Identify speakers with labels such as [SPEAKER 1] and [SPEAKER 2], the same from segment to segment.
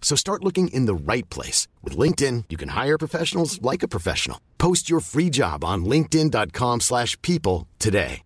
[SPEAKER 1] So start looking in the right place. With LinkedIn, you can hire professionals like a professional. Post your free job on linkedin.com slash people today.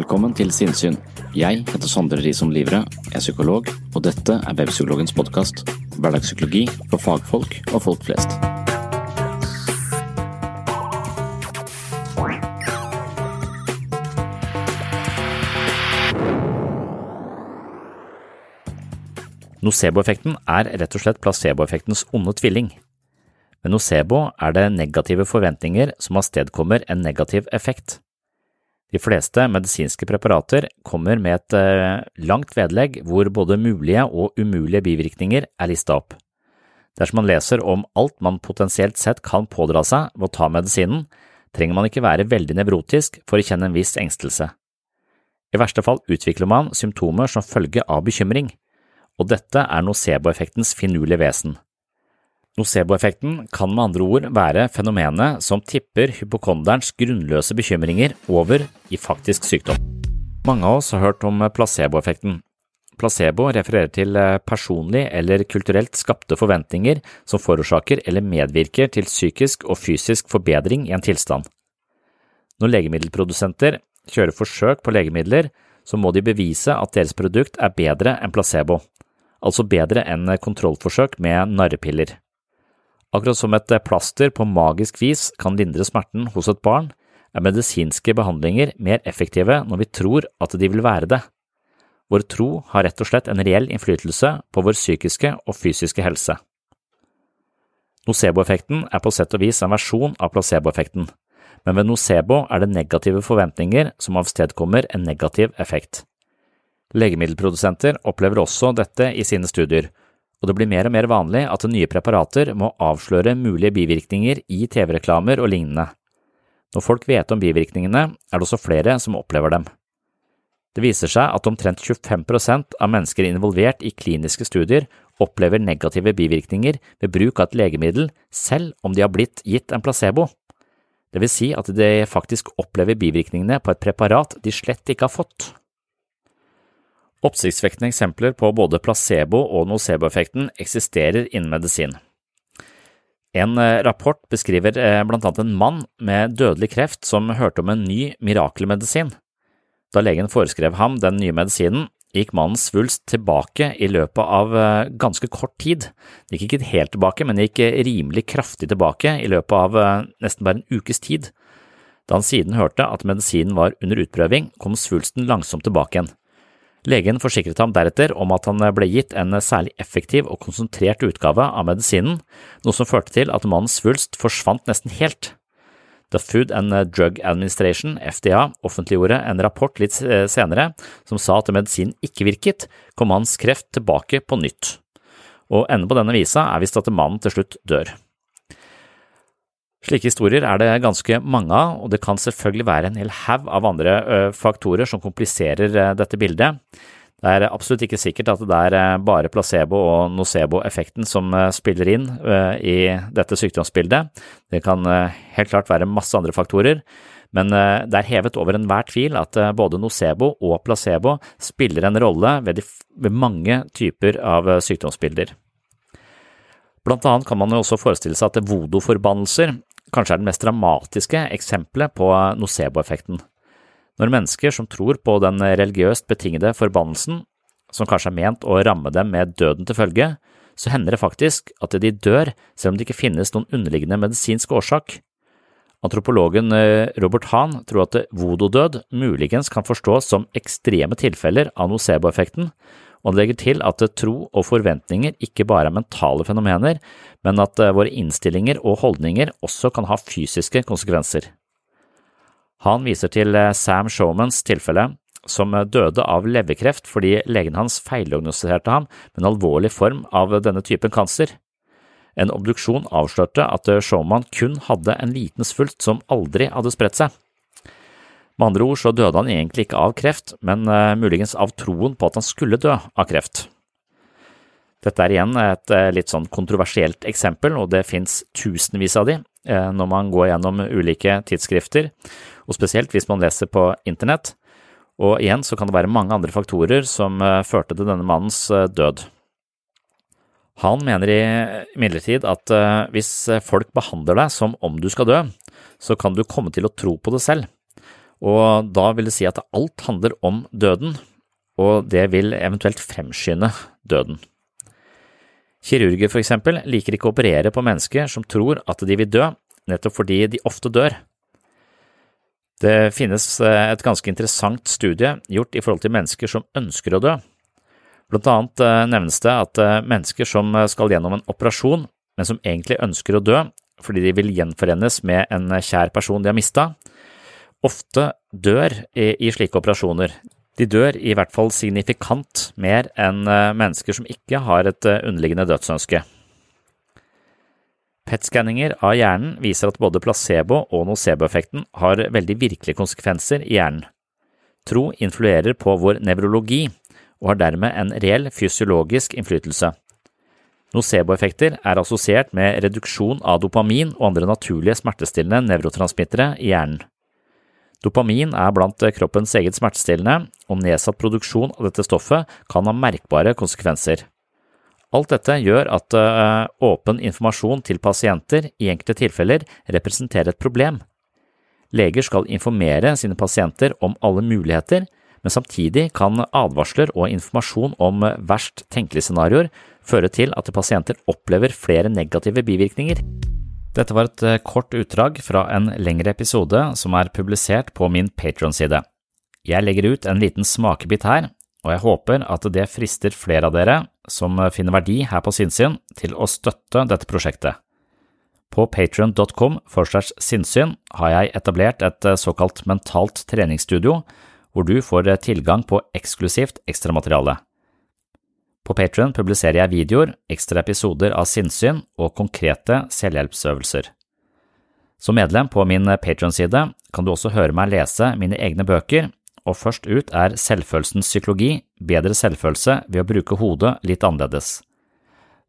[SPEAKER 2] Velkommen til Sinnsyn. Jeg heter Sondre Risom Livre, er psykolog, og dette er Webpsykologens podkast. Hverdagspsykologi for fagfolk og folk flest. Nocebo-effekten er rett og slett placeboeffektens onde tvilling. Ved nocebo er det negative forventninger som avstedkommer en negativ effekt. De fleste medisinske preparater kommer med et eh, langt vedlegg hvor både mulige og umulige bivirkninger er lista opp. Dersom man leser om alt man potensielt sett kan pådra seg ved å ta medisinen, trenger man ikke være veldig nevrotisk for å kjenne en viss engstelse. I verste fall utvikler man symptomer som følge av bekymring, og dette er nocebo-effektens finurlige vesen. Nocebo-effekten kan med andre ord være fenomenet som tipper hypokonderens grunnløse bekymringer over i faktisk sykdom. Mange av oss har hørt om placeboeffekten. Placebo refererer til personlig eller kulturelt skapte forventninger som forårsaker eller medvirker til psykisk og fysisk forbedring i en tilstand. Når legemiddelprodusenter kjører forsøk på legemidler, så må de bevise at deres produkt er bedre enn placebo, altså bedre enn kontrollforsøk med narrepiller. Akkurat som et plaster på magisk vis kan lindre smerten hos et barn, er medisinske behandlinger mer effektive når vi tror at de vil være det. Vår tro har rett og slett en reell innflytelse på vår psykiske og fysiske helse. Nocebo-effekten er på sett og vis en versjon av placebo-effekten, men ved nocebo er det negative forventninger som avstedkommer en negativ effekt. Legemiddelprodusenter opplever også dette i sine studier, og det blir mer og mer vanlig at nye preparater må avsløre mulige bivirkninger i TV-reklamer og lignende. Når folk vet om bivirkningene, er det også flere som opplever dem. Det viser seg at omtrent 25% av mennesker involvert i kliniske studier opplever negative bivirkninger ved bruk av et legemiddel selv om de har blitt gitt en placebo. Det vil si at de faktisk opplever bivirkningene på et preparat de slett ikke har fått. Oppsiktsvekkende eksempler på både placebo- og noceboeffekten eksisterer innen medisin. En eh, rapport beskriver eh, blant annet en mann med dødelig kreft som hørte om en ny mirakelmedisin. Da legen foreskrev ham den nye medisinen, gikk mannens svulst tilbake i løpet av eh, ganske kort tid. Det gikk ikke helt tilbake, men det gikk rimelig kraftig tilbake i løpet av nesten bare en ukes tid. Da han siden hørte at medisinen var under utprøving, kom svulsten langsomt tilbake igjen. Legen forsikret ham deretter om at han ble gitt en særlig effektiv og konsentrert utgave av medisinen, noe som førte til at mannens svulst forsvant nesten helt. The Food and Drug Administration, FDA, offentliggjorde en rapport litt senere som sa at medisinen ikke virket, kom mannens kreft tilbake på nytt. Og enden på denne visa er visst at mannen til slutt dør. Slike historier er det ganske mange av, og det kan selvfølgelig være en hel haug av andre faktorer som kompliserer dette bildet. Det er absolutt ikke sikkert at det er bare placebo- og nocebo-effekten som spiller inn i dette sykdomsbildet. Det kan helt klart være masse andre faktorer, men det er hevet over enhver tvil at både nocebo og placebo spiller en rolle ved, ved mange typer av sykdomsbilder. Blant annet kan man jo også forestille seg at voodoo-forbannelser kanskje er det mest dramatiske eksempelet på nocebo-effekten. Når mennesker som tror på den religiøst betingede forbannelsen, som kanskje er ment å ramme dem med døden til følge, så hender det faktisk at de dør selv om det ikke finnes noen underliggende medisinsk årsak. Antropologen eh, Robert Hahn tror at voodoo-død muligens kan forstås som ekstreme tilfeller av nocebo-effekten, og det legger til at tro og forventninger ikke bare er mentale fenomener, men at eh, våre innstillinger og holdninger også kan ha fysiske konsekvenser. Han viser til eh, Sam Showmans tilfelle, som døde av leverkreft fordi legen hans feildiagnostiserte ham med en alvorlig form av denne typen kanser. En obduksjon avslørte at Showman kun hadde en liten svulst som aldri hadde spredt seg. Med andre ord så døde han egentlig ikke av kreft, men uh, muligens av troen på at han skulle dø av kreft. Dette er igjen et uh, litt sånn kontroversielt eksempel, og det finnes tusenvis av de uh, når man går gjennom ulike tidsskrifter, og spesielt hvis man leser på internett. Og igjen så kan det være mange andre faktorer som førte til denne mannens død. Han mener imidlertid at hvis folk behandler deg som om du skal dø, så kan du komme til å tro på det selv og da vil det si at alt handler om døden, og det vil eventuelt fremskynde døden. Kirurger for eksempel liker ikke å operere på mennesker som tror at de vil dø, nettopp fordi de ofte dør. Det finnes eh, et ganske interessant studie gjort i forhold til mennesker som ønsker å dø. Blant annet eh, nevnes det at eh, mennesker som skal gjennom en operasjon, men som egentlig ønsker å dø fordi de vil gjenforenes med en kjær person de har mista, ofte dør i, i, slike operasjoner. De dør i hvert fall signifikant mer enn eh, mennesker som ikke har et eh, underliggende dødsønske. PET-skanninger av hjernen viser at både placebo- og nocebo-effekten har veldig virkelige konsekvenser i hjernen. Tro influerer på vår nevrologi og har dermed en reell fysiologisk innflytelse. Nocebo-effekter er assosiert med reduksjon av dopamin og andre naturlige smertestillende nevrotransmittere i hjernen. Dopamin er blant kroppens eget smertestillende, og nedsatt produksjon av dette stoffet kan ha merkbare konsekvenser. Alt dette gjør at uh, åpen informasjon til pasienter i enkelte tilfeller representerer et problem. Leger skal informere sine pasienter om alle muligheter, men samtidig kan advarsler og informasjon om verst tenkelige scenarioer føre til at pasienter opplever flere negative bivirkninger. Dette var et eh, kort utdrag fra en lengre episode som er publisert på min Patron-side. Jeg legger ut en liten smakebit her, og jeg håper at det frister flere av dere som finner verdi her på Sinnsyn, til å støtte dette prosjektet. På patrion.com forslags sinnssyn har jeg etablert et eh, såkalt mentalt treningsstudio, hvor du får eh, tilgang på eksklusivt ekstramateriale. På Patrion publiserer jeg videoer, ekstra episoder av sinnssyn og konkrete selvhjelpsøvelser. Som medlem på min Patrion-side kan du også høre meg lese mine egne bøker, og først ut er Selvfølelsens psykologi, bedre selvfølelse ved å bruke hodet litt annerledes.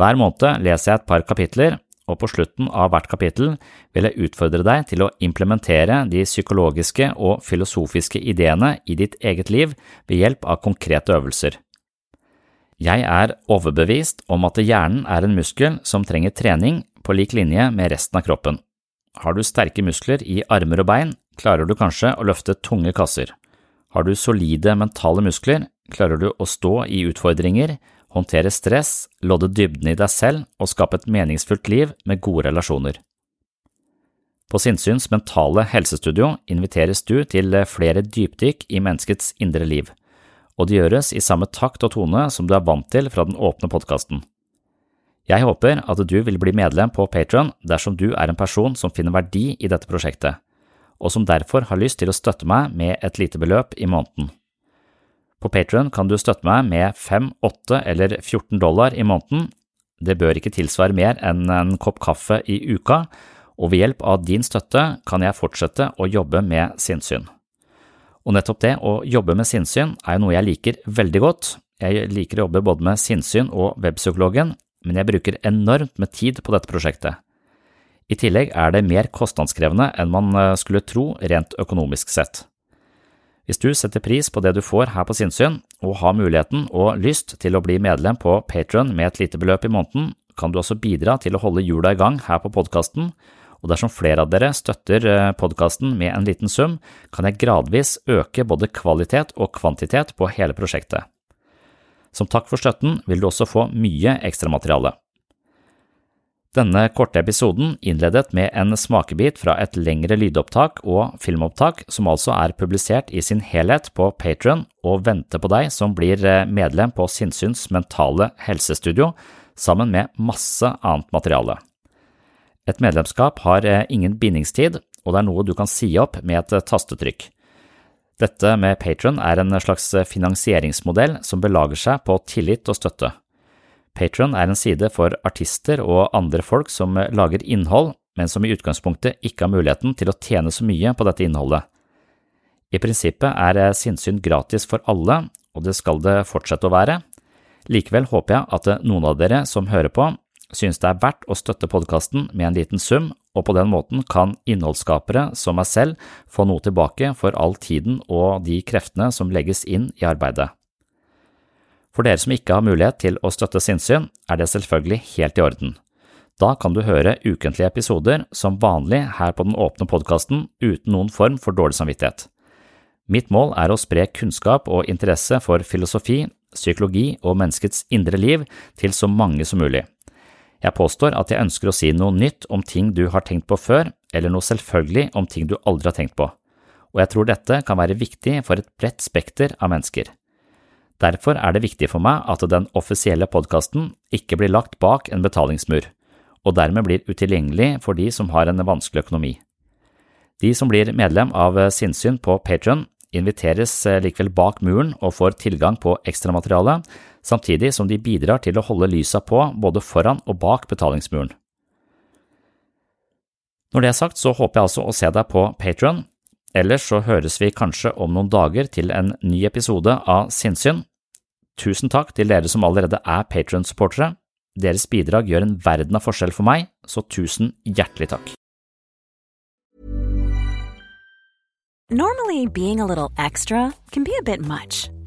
[SPEAKER 2] Hver måned leser jeg et par kapitler, og på slutten av hvert kapittel vil jeg utfordre deg til å implementere de psykologiske og filosofiske ideene i ditt eget liv ved hjelp av konkrete øvelser. Jeg er overbevist om at hjernen er en muskel som trenger trening på lik linje med resten av kroppen. Har du sterke muskler i armer og bein, klarer du kanskje å løfte tunge kasser. Har du solide mentale muskler, klarer du å stå i utfordringer, håndtere stress, lodde dybden i deg selv og skape et meningsfullt liv med gode relasjoner. På Sinnsyns mentale helsestudio inviteres du til flere dypdykk i menneskets indre liv, og det gjøres i samme takt og tone som du er vant til fra den åpne podkasten. Jeg håper at du vil bli medlem på Patron dersom du er en person som finner verdi i dette prosjektet, og som derfor har lyst til å støtte meg med et lite beløp i måneden. På Patron kan du støtte meg med 5, 8 eller 14 dollar i måneden. Det bør ikke tilsvare mer enn en kopp kaffe i uka, og ved hjelp av din støtte kan jeg fortsette å jobbe med sinnssyn. Og nettopp det å jobbe med sinnssyn er jo noe jeg liker veldig godt. Jeg liker å jobbe både med sinnssyn og webpsykologen, men jeg bruker enormt med tid på dette prosjektet. I tillegg er det mer kostnadskrevende enn man eh, skulle tro rent økonomisk sett. Hvis du setter pris på det du får her på Sinnsyn, og har muligheten og lyst til å bli medlem på Patron med et lite beløp i måneden, kan du også bidra til å holde hjula i gang her på podkasten, og dersom flere av dere støtter eh, podkasten med en liten sum, kan jeg gradvis øke både kvalitet og kvantitet på hele prosjektet. Som takk for støtten vil du også få mye ekstramateriale. Denne korte episoden innledet med en smakebit fra et lengre lydopptak og filmopptak som altså er publisert i sin helhet på Patron og venter på deg som blir eh, medlem på Sinnsyns mentale helsestudio, sammen med masse annet materiale. Et medlemskap har eh, ingen bindingstid, og det er noe du kan si opp med et eh, tastetrykk. Dette med Patron er en slags finansieringsmodell som belager seg på tillit og støtte. Patron er en side for artister og andre folk som lager innhold, men som i utgangspunktet ikke har muligheten til å tjene så mye på dette innholdet. I prinsippet er sinnssyn gratis for alle, og det skal det fortsette å være. Likevel håper jeg at noen av dere som hører på, synes det er verdt å støtte podkasten med en liten sum, og på den måten kan innholdsskapere som meg selv få noe tilbake for all tiden og de kreftene som legges inn i arbeidet. For dere som ikke har mulighet til å støtte sinnssyn, er det selvfølgelig helt i orden. Da kan du høre ukentlige episoder som vanlig her på den åpne podkasten uten noen form for dårlig samvittighet. Mitt mål er å spre kunnskap og interesse for filosofi, psykologi og menneskets indre liv til så mange som mulig. Jeg påstår at jeg ønsker å si noe nytt om ting du har tenkt på før, eller noe selvfølgelig om ting du aldri har tenkt på, og jeg tror dette kan være viktig for et bredt spekter av mennesker. Derfor er det viktig for meg at den offisielle podkasten ikke blir lagt bak en betalingsmur, og dermed blir utilgjengelig for de som har en vanskelig økonomi. De som blir medlem av Sinnsyn på Patron, inviteres likevel bak muren og får tilgang på ekstramateriale, samtidig som de bidrar til å holde lysa på både foran og bak betalingsmuren. Når det er sagt, så håper jeg altså å se deg på Patron. Ellers så høres vi kanskje om noen dager til en ny episode av Sinnsyn. Tusen takk til dere som allerede er Patron-supportere. Deres bidrag gjør en verden av forskjell for meg, så tusen hjertelig takk.
[SPEAKER 3] Normally, being a little extra can be a bit